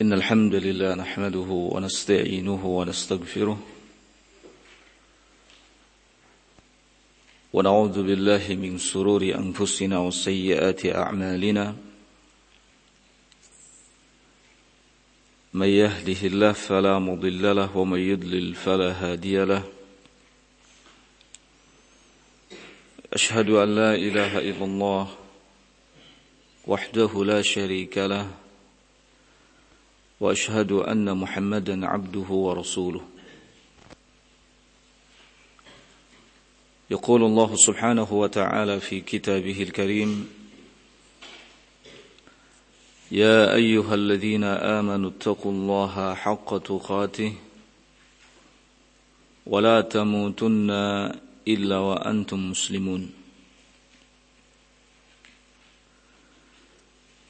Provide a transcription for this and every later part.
إن الحمد لله نحمده ونستعينه ونستغفره ونعوذ بالله من سرور أنفسنا وسيئات أعمالنا. من يهده الله فلا مضل له ومن يضلل فلا هادي له. أشهد أن لا إله إلا الله وحده لا شريك له وأشهد أن محمدا عبده ورسوله. يقول الله سبحانه وتعالى في كتابه الكريم يا أيها الذين آمنوا اتقوا الله حق تقاته ولا تموتن إلا وأنتم مسلمون.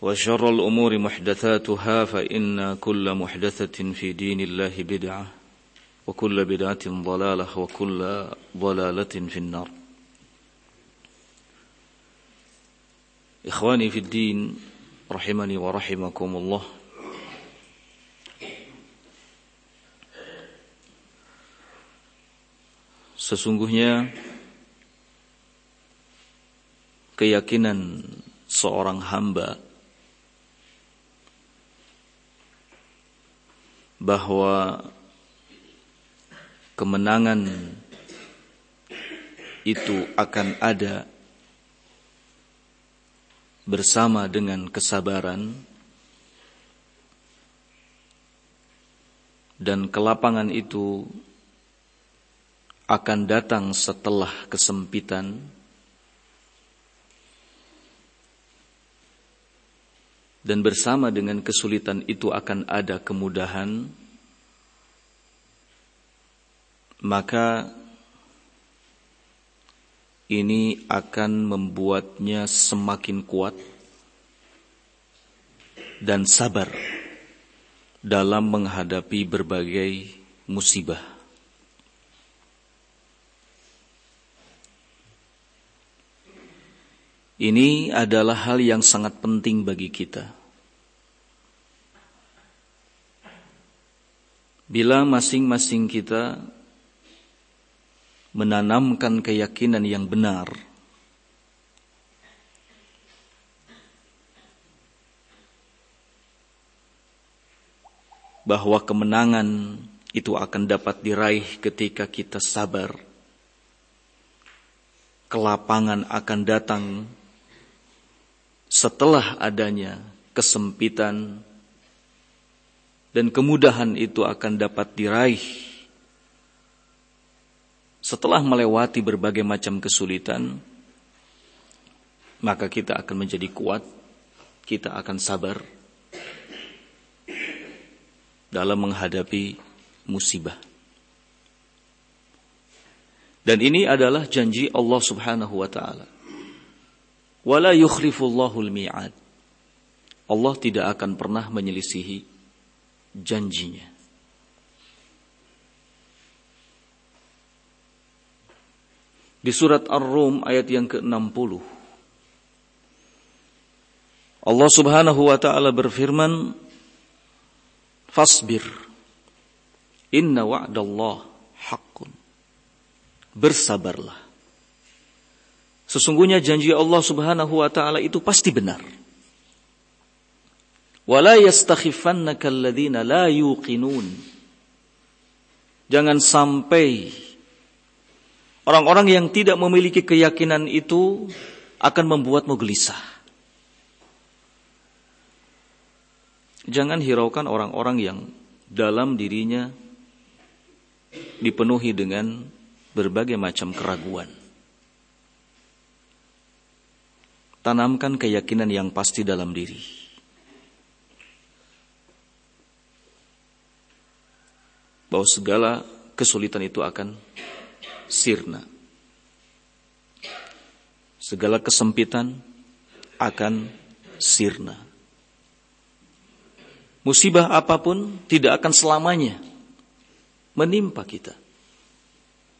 وشر الأمور محدثاتها فإن كل محدثة في دين الله بدعة وكل بدعة ضلالة وكل ضلالة في النار. إخواني في الدين رحمني ورحمكم الله. Sesungguhnya keyakinan seorang hamba bahwa kemenangan itu akan ada bersama dengan kesabaran dan kelapangan itu akan datang setelah kesempitan dan bersama dengan kesulitan itu akan ada kemudahan, maka ini akan membuatnya semakin kuat dan sabar dalam menghadapi berbagai musibah. Ini adalah hal yang sangat penting bagi kita. Bila masing-masing kita menanamkan keyakinan yang benar, bahwa kemenangan itu akan dapat diraih ketika kita sabar. Kelapangan akan datang setelah adanya kesempitan dan kemudahan itu akan dapat diraih setelah melewati berbagai macam kesulitan maka kita akan menjadi kuat kita akan sabar dalam menghadapi musibah. Dan ini adalah janji Allah Subhanahu wa taala Wala yukhlifullahu mi'ad. Allah tidak akan pernah menyelisihi janjinya. Di surat Ar-Rum ayat yang ke-60 Allah Subhanahu wa taala berfirman Fasbir Inna wa'dallah haqqun Bersabarlah Sesungguhnya janji Allah Subhanahu wa taala itu pasti benar. Wala yastakhifannaka alladhina la yuqinun. Jangan sampai Orang-orang yang tidak memiliki keyakinan itu akan membuatmu gelisah. Jangan hiraukan orang-orang yang dalam dirinya dipenuhi dengan berbagai macam keraguan. Tanamkan keyakinan yang pasti dalam diri. Bahwa segala kesulitan itu akan sirna. Segala kesempitan akan sirna. Musibah apa pun tidak akan selamanya menimpa kita.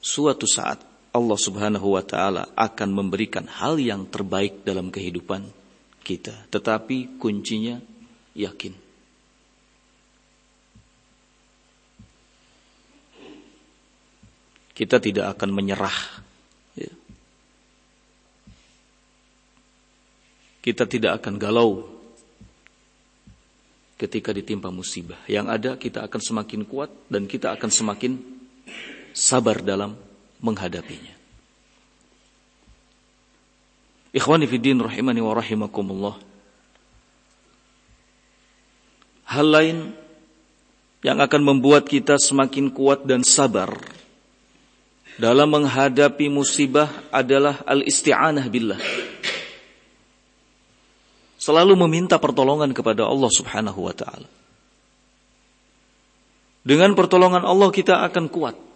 Suatu saat Allah Subhanahu wa taala akan memberikan hal yang terbaik dalam kehidupan kita, tetapi kuncinya yakin. kita tidak akan menyerah. Ya. Kita tidak akan galau ketika ditimpa musibah. Yang ada kita akan semakin kuat dan kita akan semakin sabar dalam menghadapinya. Ikhwani fiddin rahimani wa rahimakumullah. Hal lain yang akan membuat kita semakin kuat dan sabar dalam menghadapi musibah adalah al-isti'anah billah. Selalu meminta pertolongan kepada Allah Subhanahu wa taala. Dengan pertolongan Allah kita akan kuat.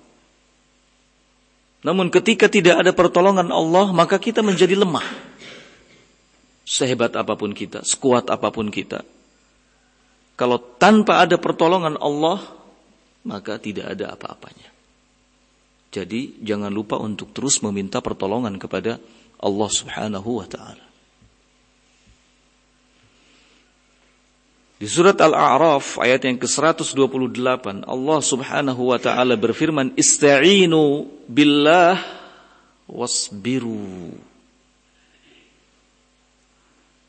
Namun ketika tidak ada pertolongan Allah, maka kita menjadi lemah. Sehebat apa pun kita, sekuat apa pun kita. Kalau tanpa ada pertolongan Allah, maka tidak ada apa-apanya. Jadi jangan lupa untuk terus meminta pertolongan kepada Allah Subhanahu wa taala. Di surat Al-A'raf ayat yang ke-128 Allah Subhanahu wa taala berfirman ista'inu billah wasbiru.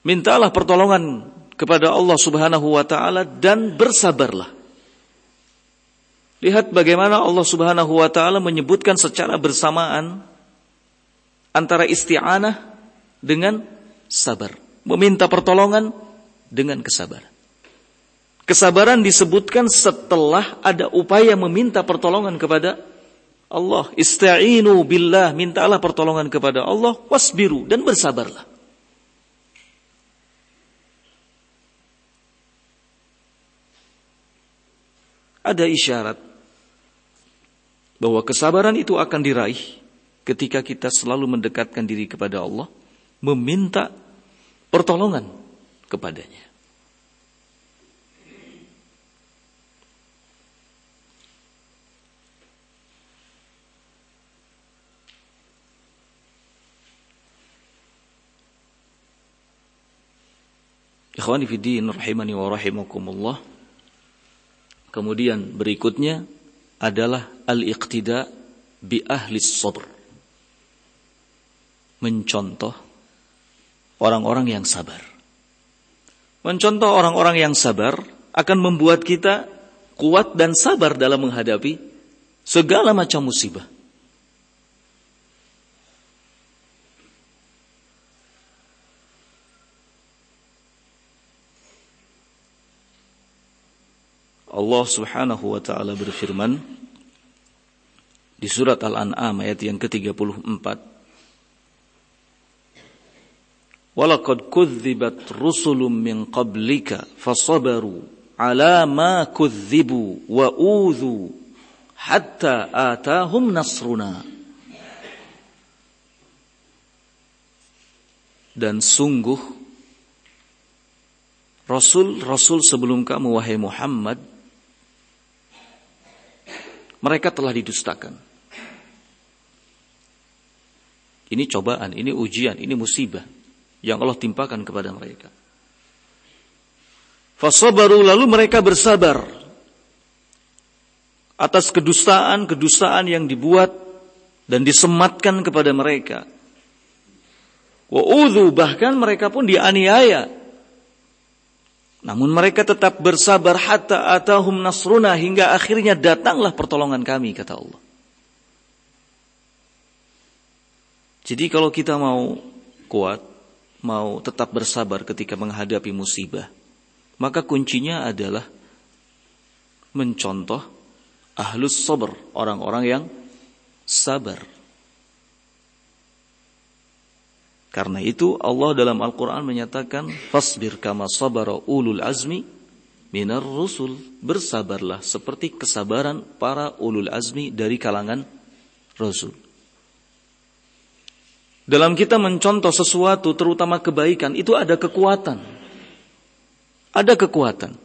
Mintalah pertolongan kepada Allah Subhanahu wa taala dan bersabarlah. Lihat bagaimana Allah Subhanahu wa taala menyebutkan secara bersamaan antara isti'anah dengan sabar, meminta pertolongan dengan kesabaran. Kesabaran disebutkan setelah ada upaya meminta pertolongan kepada Allah. Ista'inu billah, mintalah pertolongan kepada Allah, wasbiru dan bersabarlah. Ada isyarat bahwa kesabaran itu akan diraih ketika kita selalu mendekatkan diri kepada Allah, meminta pertolongan kepadanya. Ikhwani fi din rahimani wa rahimakumullah. Kemudian berikutnya adalah al-iqtida bi ahli sabr. Mencontoh orang-orang yang sabar. Mencontoh orang-orang yang sabar akan membuat kita kuat dan sabar dalam menghadapi segala macam musibah. Allah Subhanahu wa taala berfirman di surat Al-An'am ayat yang ke-34 Walaqad kudzibat rusulun min qablika fasabaru ala ma kudzibu wa udhu hatta atahum nasruna. Dan sungguh Rasul-Rasul sebelum kamu wahai Muhammad mereka telah didustakan. Ini cobaan, ini ujian, ini musibah yang Allah timpakan kepada mereka. Fasabaru lalu mereka bersabar atas kedustaan-kedustaan yang dibuat dan disematkan kepada mereka. Wa bahkan mereka pun dianiaya namun mereka tetap bersabar hatta atahum nasruna hingga akhirnya datanglah pertolongan kami kata Allah. Jadi kalau kita mau kuat, mau tetap bersabar ketika menghadapi musibah, maka kuncinya adalah mencontoh ahlus sabar, orang-orang yang sabar. Karena itu Allah dalam Al-Quran menyatakan Fasbir kama sabara ulul azmi minar rusul. Bersabarlah seperti kesabaran para ulul azmi dari kalangan Rasul. Dalam kita mencontoh sesuatu terutama kebaikan Itu ada kekuatan. Ada kekuatan.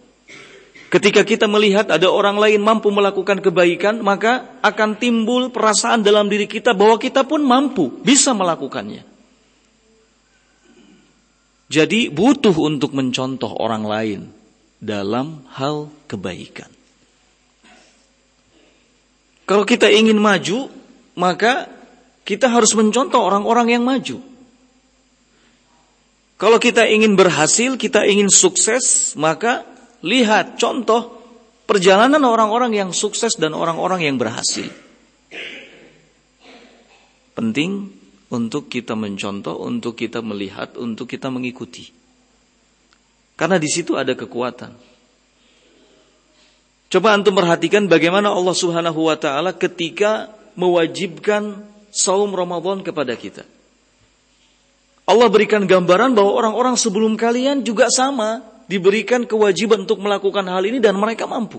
Ketika kita melihat ada orang lain mampu melakukan kebaikan Maka akan timbul perasaan dalam diri kita bahwa kita pun mampu Bisa melakukannya jadi butuh untuk mencontoh orang lain dalam hal kebaikan. Kalau kita ingin maju, maka kita harus mencontoh orang-orang yang maju. Kalau kita ingin berhasil, kita ingin sukses, maka lihat contoh perjalanan orang-orang yang sukses dan orang-orang yang berhasil. Penting untuk kita mencontoh, untuk kita melihat, untuk kita mengikuti. Karena di situ ada kekuatan. Coba antum perhatikan bagaimana Allah Subhanahu wa taala ketika mewajibkan saum Ramadan kepada kita. Allah berikan gambaran bahwa orang-orang sebelum kalian juga sama diberikan kewajiban untuk melakukan hal ini dan mereka mampu.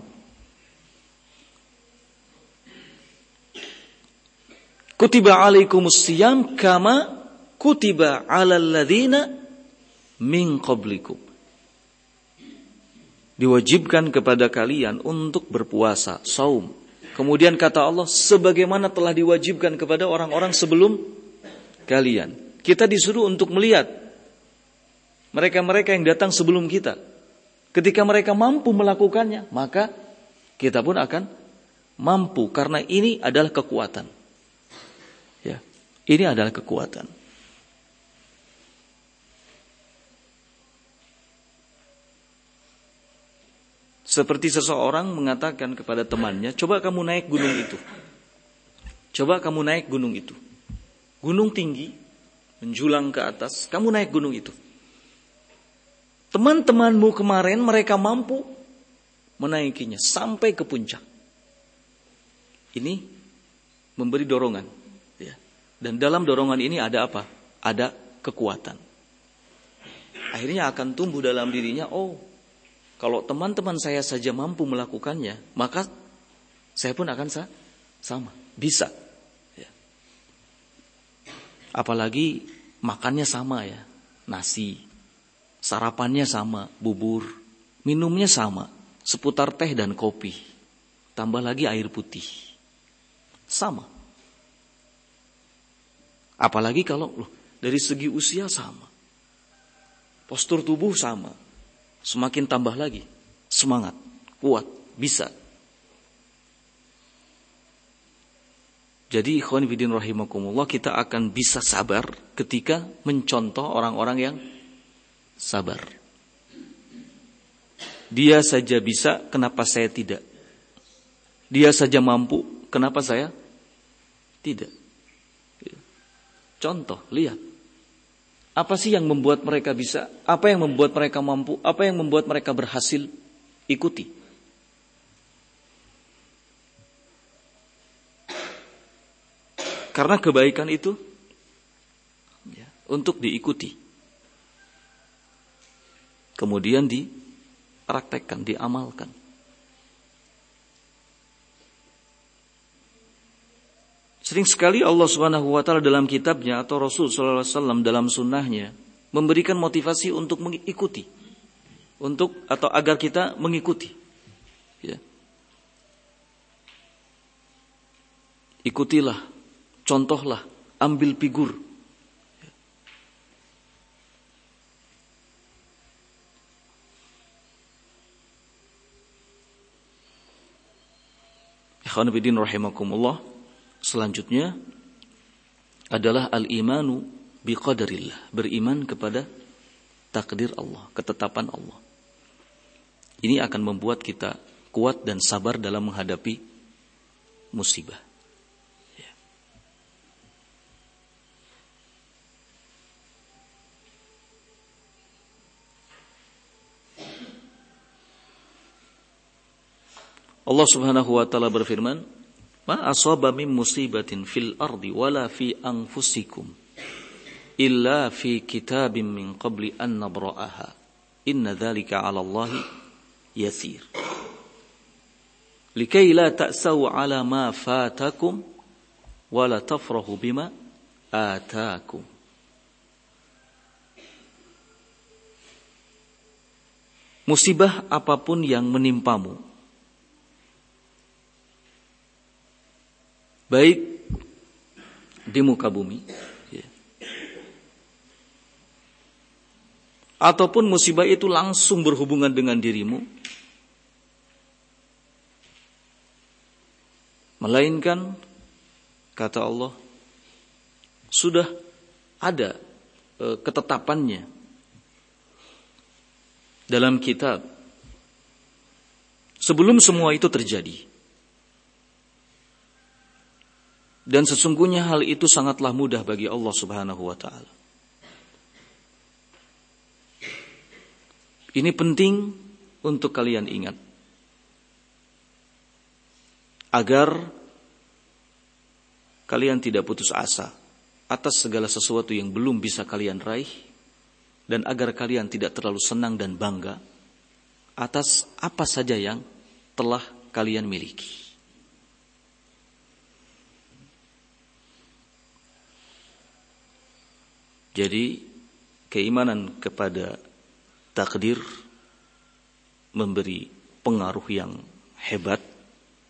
Kutiba alaikumus siyam kama kutiba alal ladzina min qablikum. Diwajibkan kepada kalian untuk berpuasa, saum. Kemudian kata Allah, sebagaimana telah diwajibkan kepada orang-orang sebelum kalian. Kita disuruh untuk melihat mereka-mereka yang datang sebelum kita. Ketika mereka mampu melakukannya, maka kita pun akan mampu karena ini adalah kekuatan. Ini adalah kekuatan. Seperti seseorang mengatakan kepada temannya, coba kamu naik gunung itu. Coba kamu naik gunung itu. Gunung tinggi, menjulang ke atas, kamu naik gunung itu. Teman-temanmu kemarin mereka mampu menaikinya sampai ke puncak. Ini memberi dorongan. Dan dalam dorongan ini ada apa? Ada kekuatan. Akhirnya akan tumbuh dalam dirinya, oh, kalau teman-teman saya saja mampu melakukannya, maka saya pun akan sa sama, bisa. Ya. Apalagi makannya sama ya, nasi, sarapannya sama, bubur, minumnya sama, seputar teh dan kopi, tambah lagi air putih, sama. Apalagi kalau loh, dari segi usia sama. Postur tubuh sama. Semakin tambah lagi. Semangat, kuat, bisa. Jadi ikhwan fidin rahimakumullah kita akan bisa sabar ketika mencontoh orang-orang yang sabar. Dia saja bisa, kenapa saya tidak? Dia saja mampu, kenapa saya tidak? Contoh, lihat. Apa sih yang membuat mereka bisa? Apa yang membuat mereka mampu? Apa yang membuat mereka berhasil? Ikuti. Karena kebaikan itu ya, untuk diikuti. Kemudian dipraktekkan, diamalkan. Sering sekali Allah Subhanahu wa taala dalam kitabnya atau Rasul sallallahu alaihi wasallam dalam sunnahnya memberikan motivasi untuk mengikuti untuk atau agar kita mengikuti ya. Ikutilah, contohlah, ambil figur. Ikhwan rahimakumullah selanjutnya adalah al-imanu biqadarillah, beriman kepada takdir Allah, ketetapan Allah. Ini akan membuat kita kuat dan sabar dalam menghadapi musibah. Ya. Allah Subhanahu wa taala berfirman, "Ma asaba min musibatin fil ardi wala fi anfusikum illa fi kitabim min qabli an nabra'aha. Inna dzalika 'ala Allah yasir." Likai la ta'sau 'ala ma fatakum wala tafrahu bima atakum. Musibah apa pun yang menimpamu, baik di muka bumi, ya. ataupun musibah itu langsung berhubungan dengan dirimu, melainkan kata Allah sudah ada e, ketetapannya dalam kitab sebelum semua itu terjadi. Dan sesungguhnya hal itu sangatlah mudah bagi Allah Subhanahu wa taala. Ini penting untuk kalian ingat. Agar kalian tidak putus asa atas segala sesuatu yang belum bisa kalian raih dan agar kalian tidak terlalu senang dan bangga atas apa saja yang telah kalian miliki. Jadi keimanan kepada takdir memberi pengaruh yang hebat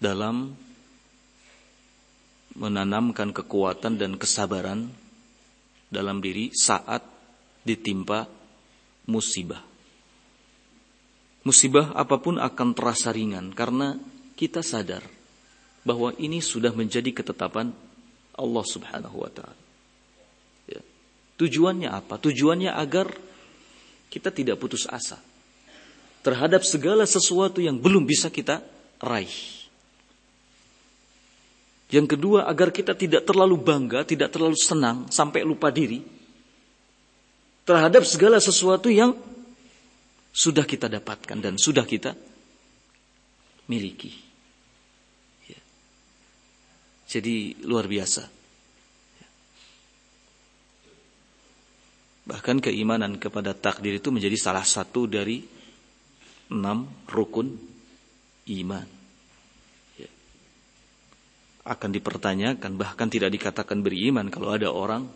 dalam menanamkan kekuatan dan kesabaran dalam diri saat ditimpa musibah. Musibah apa pun akan terasa ringan karena kita sadar bahwa ini sudah menjadi ketetapan Allah Subhanahu wa taala. Tujuannya apa? Tujuannya agar kita tidak putus asa terhadap segala sesuatu yang belum bisa kita raih. Yang kedua, agar kita tidak terlalu bangga, tidak terlalu senang sampai lupa diri terhadap segala sesuatu yang sudah kita dapatkan dan sudah kita miliki. Ya. Jadi luar biasa. Bahkan keimanan kepada takdir itu menjadi salah satu dari enam rukun iman. Ya. Akan dipertanyakan, bahkan tidak dikatakan beriman kalau ada orang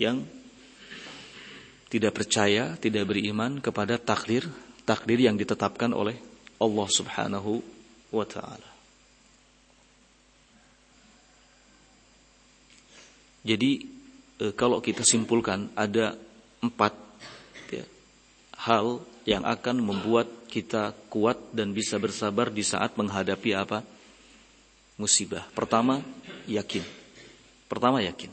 yang tidak percaya, tidak beriman kepada takdir, takdir yang ditetapkan oleh Allah Subhanahu wa taala. Jadi e, kalau kita simpulkan ada empat ya, hal yang akan membuat kita kuat dan bisa bersabar di saat menghadapi apa musibah. Pertama, yakin. Pertama yakin.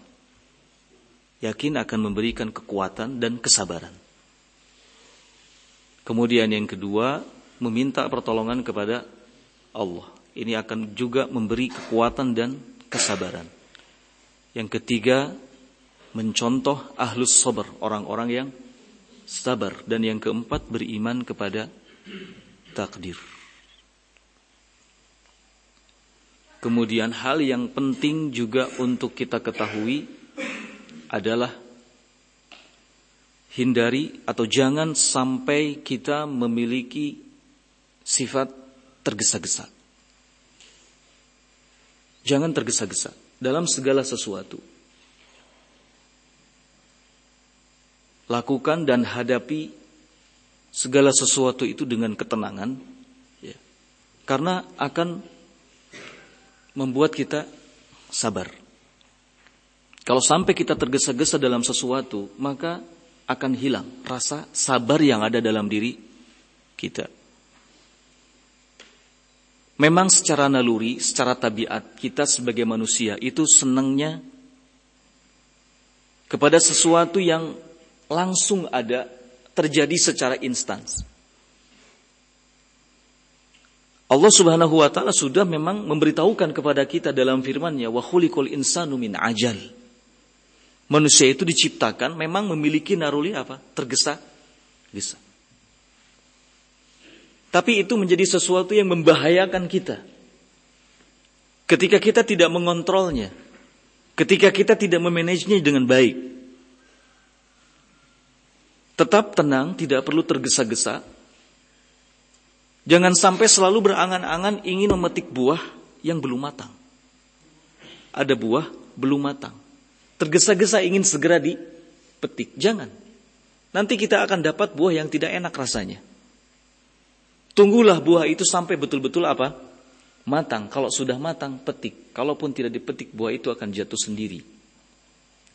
Yakin akan memberikan kekuatan dan kesabaran. Kemudian yang kedua, meminta pertolongan kepada Allah. Ini akan juga memberi kekuatan dan kesabaran. Yang ketiga, mencontoh ahlus sabar, orang-orang yang sabar dan yang keempat beriman kepada takdir. Kemudian hal yang penting juga untuk kita ketahui adalah hindari atau jangan sampai kita memiliki sifat tergesa-gesa. Jangan tergesa-gesa dalam segala sesuatu. Lakukan dan hadapi segala sesuatu itu dengan ketenangan, ya. karena akan membuat kita sabar. Kalau sampai kita tergesa-gesa dalam sesuatu, maka akan hilang rasa sabar yang ada dalam diri kita. Memang secara naluri, secara tabiat kita sebagai manusia itu senangnya kepada sesuatu yang langsung ada terjadi secara instan. Allah Subhanahu wa taala sudah memang memberitahukan kepada kita dalam firman-Nya wa khuliqal insanu min ajal. Manusia itu diciptakan memang memiliki naruli apa? Tergesa-gesa. Tapi itu menjadi sesuatu yang membahayakan kita. Ketika kita tidak mengontrolnya. Ketika kita tidak memanagenya dengan baik. Tetap tenang, tidak perlu tergesa-gesa. Jangan sampai selalu berangan-angan ingin memetik buah yang belum matang. Ada buah belum matang. Tergesa-gesa ingin segera dipetik. Jangan. Nanti kita akan dapat buah yang tidak enak rasanya. Tunggulah buah itu sampai betul-betul apa? Matang. Kalau sudah matang, petik. Kalaupun tidak dipetik, buah itu akan jatuh sendiri.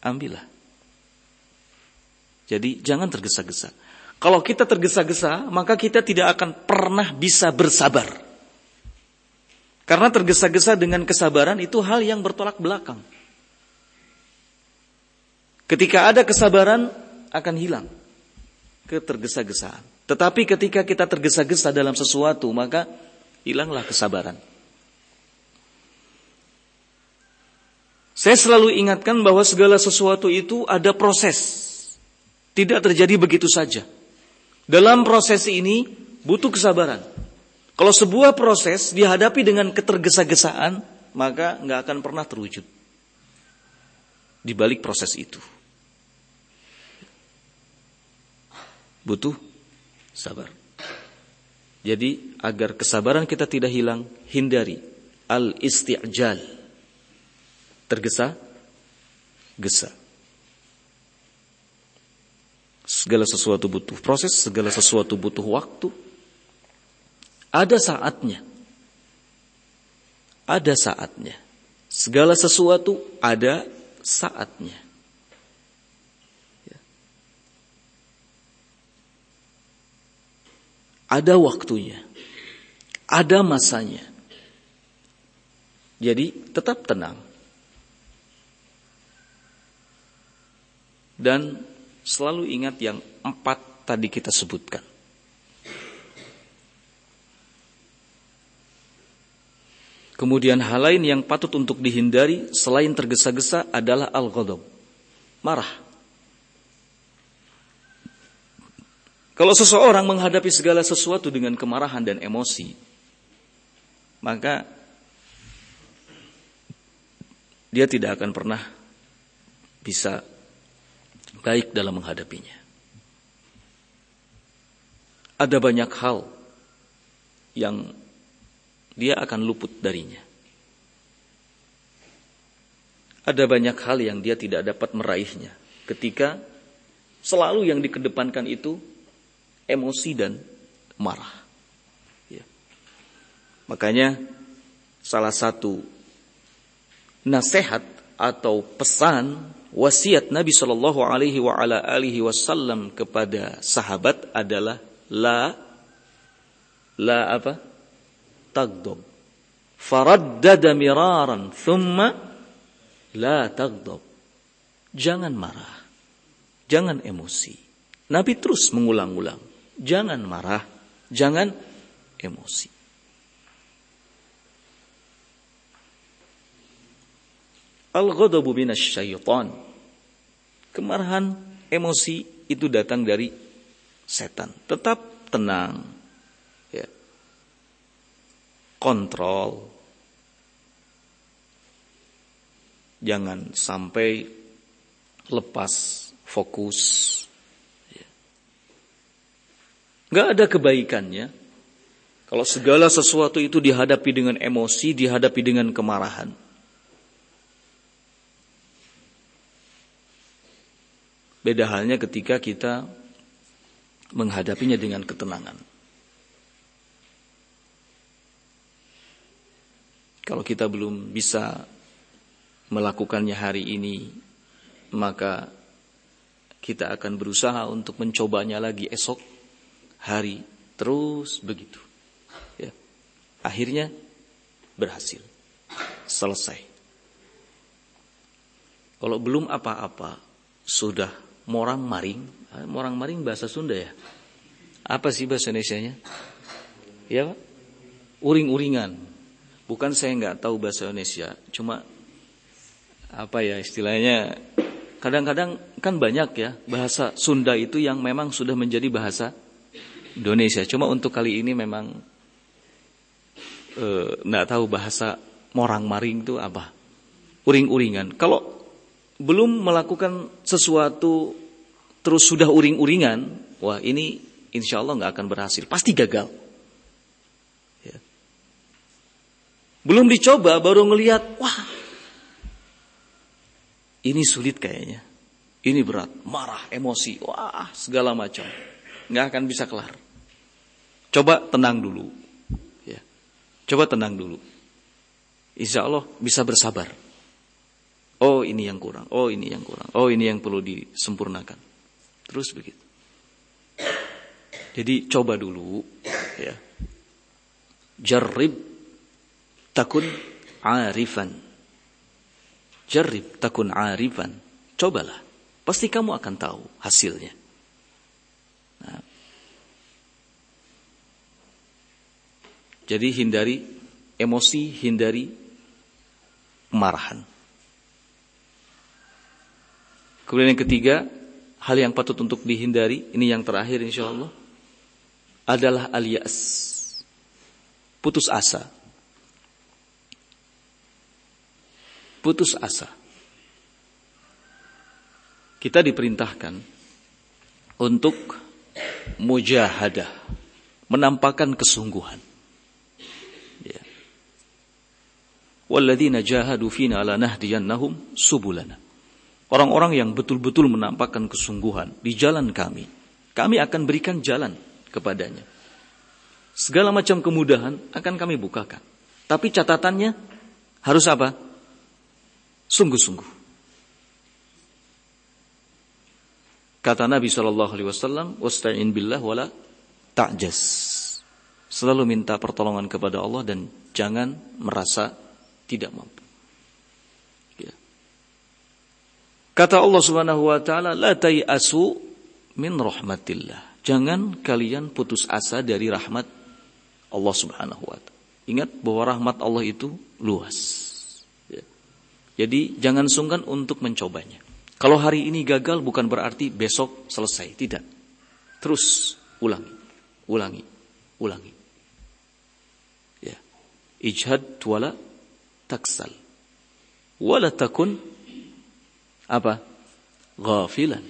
Ambillah. Jadi jangan tergesa-gesa. Kalau kita tergesa-gesa, maka kita tidak akan pernah bisa bersabar. Karena tergesa-gesa dengan kesabaran itu hal yang bertolak belakang. Ketika ada kesabaran, akan hilang ketergesa-gesaan. Tetapi ketika kita tergesa-gesa dalam sesuatu, maka hilanglah kesabaran. Saya selalu ingatkan bahwa segala sesuatu itu ada proses. Tidak terjadi begitu saja. Dalam proses ini butuh kesabaran. Kalau sebuah proses dihadapi dengan ketergesa-gesaan, maka nggak akan pernah terwujud. Di balik proses itu. Butuh sabar. Jadi agar kesabaran kita tidak hilang, hindari al-isti'jal. Tergesa gesa. Segala sesuatu butuh proses, segala sesuatu butuh waktu. Ada saatnya. Ada saatnya. Segala sesuatu ada saatnya. Ada waktunya. Ada masanya. Jadi tetap tenang. Dan selalu ingat yang empat tadi kita sebutkan. Kemudian hal lain yang patut untuk dihindari selain tergesa-gesa adalah al-ghadab. Marah. Kalau seseorang menghadapi segala sesuatu dengan kemarahan dan emosi, maka dia tidak akan pernah bisa baik dalam menghadapinya. Ada banyak hal yang dia akan luput darinya. Ada banyak hal yang dia tidak dapat meraihnya ketika selalu yang dikedepankan itu emosi dan marah. Ya. Makanya salah satu nasihat atau pesan wasiat Nabi Shallallahu Alaihi Wasallam kepada sahabat adalah la la apa? Tagdob. Faraddada miraran thumma la tagdob. Jangan marah. Jangan emosi. Nabi terus mengulang-ulang. Jangan marah, jangan emosi. Al-ghadabu syaitan. Kemarahan, emosi itu datang dari setan. Tetap tenang. Ya. Kontrol. Jangan sampai lepas fokus Gak ada kebaikannya. Kalau segala sesuatu itu dihadapi dengan emosi, dihadapi dengan kemarahan. Beda halnya ketika kita menghadapinya dengan ketenangan. Kalau kita belum bisa melakukannya hari ini, maka kita akan berusaha untuk mencobanya lagi esok hari terus begitu. Ya. Akhirnya berhasil. Selesai. Kalau belum apa-apa, sudah morang maring. Ah, morang maring bahasa Sunda ya. Apa sih bahasa Indonesia-nya? Ya? Uring-uringan. Bukan saya nggak tahu bahasa Indonesia, cuma apa ya istilahnya kadang-kadang kan banyak ya bahasa Sunda itu yang memang sudah menjadi bahasa Indonesia. Cuma untuk kali ini memang nggak tahu bahasa morang maring itu apa. Uring-uringan. Kalau belum melakukan sesuatu terus sudah uring-uringan, wah ini insya Allah nggak akan berhasil, pasti gagal. Ya. Belum dicoba, baru ngelihat, wah ini sulit kayaknya, ini berat, marah, emosi, wah segala macam, nggak akan bisa kelar. Coba tenang dulu, ya. coba tenang dulu. Insya Allah bisa bersabar. Oh ini yang kurang, oh ini yang kurang, oh ini yang perlu disempurnakan. Terus begitu. Jadi coba dulu ya. Jarrib takun arifan. Jarrib takun arifan. Cobalah. Pasti kamu akan tahu hasilnya. Nah. Jadi hindari emosi, hindari kemarahan. Kemudian yang ketiga, hal yang patut untuk dihindari, ini yang terakhir insya Allah, adalah alias. Putus asa. Putus asa. Kita diperintahkan untuk mujahadah, menampakkan kesungguhan. Ya. Ala nahdiyannahum subulana. Orang-orang yang betul-betul menampakkan kesungguhan di jalan kami, kami akan berikan jalan kepadanya. Segala macam kemudahan akan kami bukakan. Tapi catatannya harus apa? Sungguh-sungguh. Kata Nabi Shallallahu Alaihi Wasallam, "Wasta'in billah wala ta'jas." Selalu minta pertolongan kepada Allah dan jangan merasa tidak mampu. Kata Allah Subhanahu wa taala, "La tayasu min rahmatillah." Jangan kalian putus asa dari rahmat Allah Subhanahu wa taala. Ingat bahwa rahmat Allah itu luas. Ya. Jadi jangan sungkan untuk mencobanya. Kalau hari ini gagal bukan berarti besok selesai, tidak. Terus ulangi, ulangi, ulangi. Ya. Ijhad wala taksal. Wala takun apa? Ghafilan.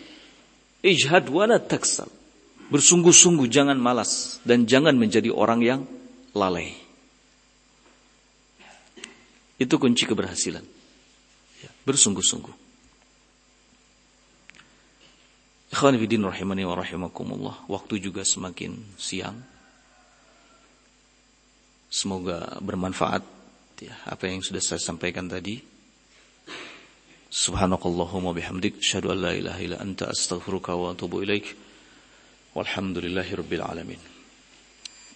Ijhad wala taksal. Bersungguh-sungguh jangan malas dan jangan menjadi orang yang lalai. Itu kunci keberhasilan. Ya, bersungguh-sungguh. Ikhwan fillah rahimani wa rahimakumullah. Waktu juga semakin siang. Semoga bermanfaat ya, apa yang sudah saya sampaikan tadi. Subhanakallahumma bihamdik asyhadu an la ilaha illa anta astaghfiruka wa atubu ilaik. Walhamdulillahi rabbil alamin.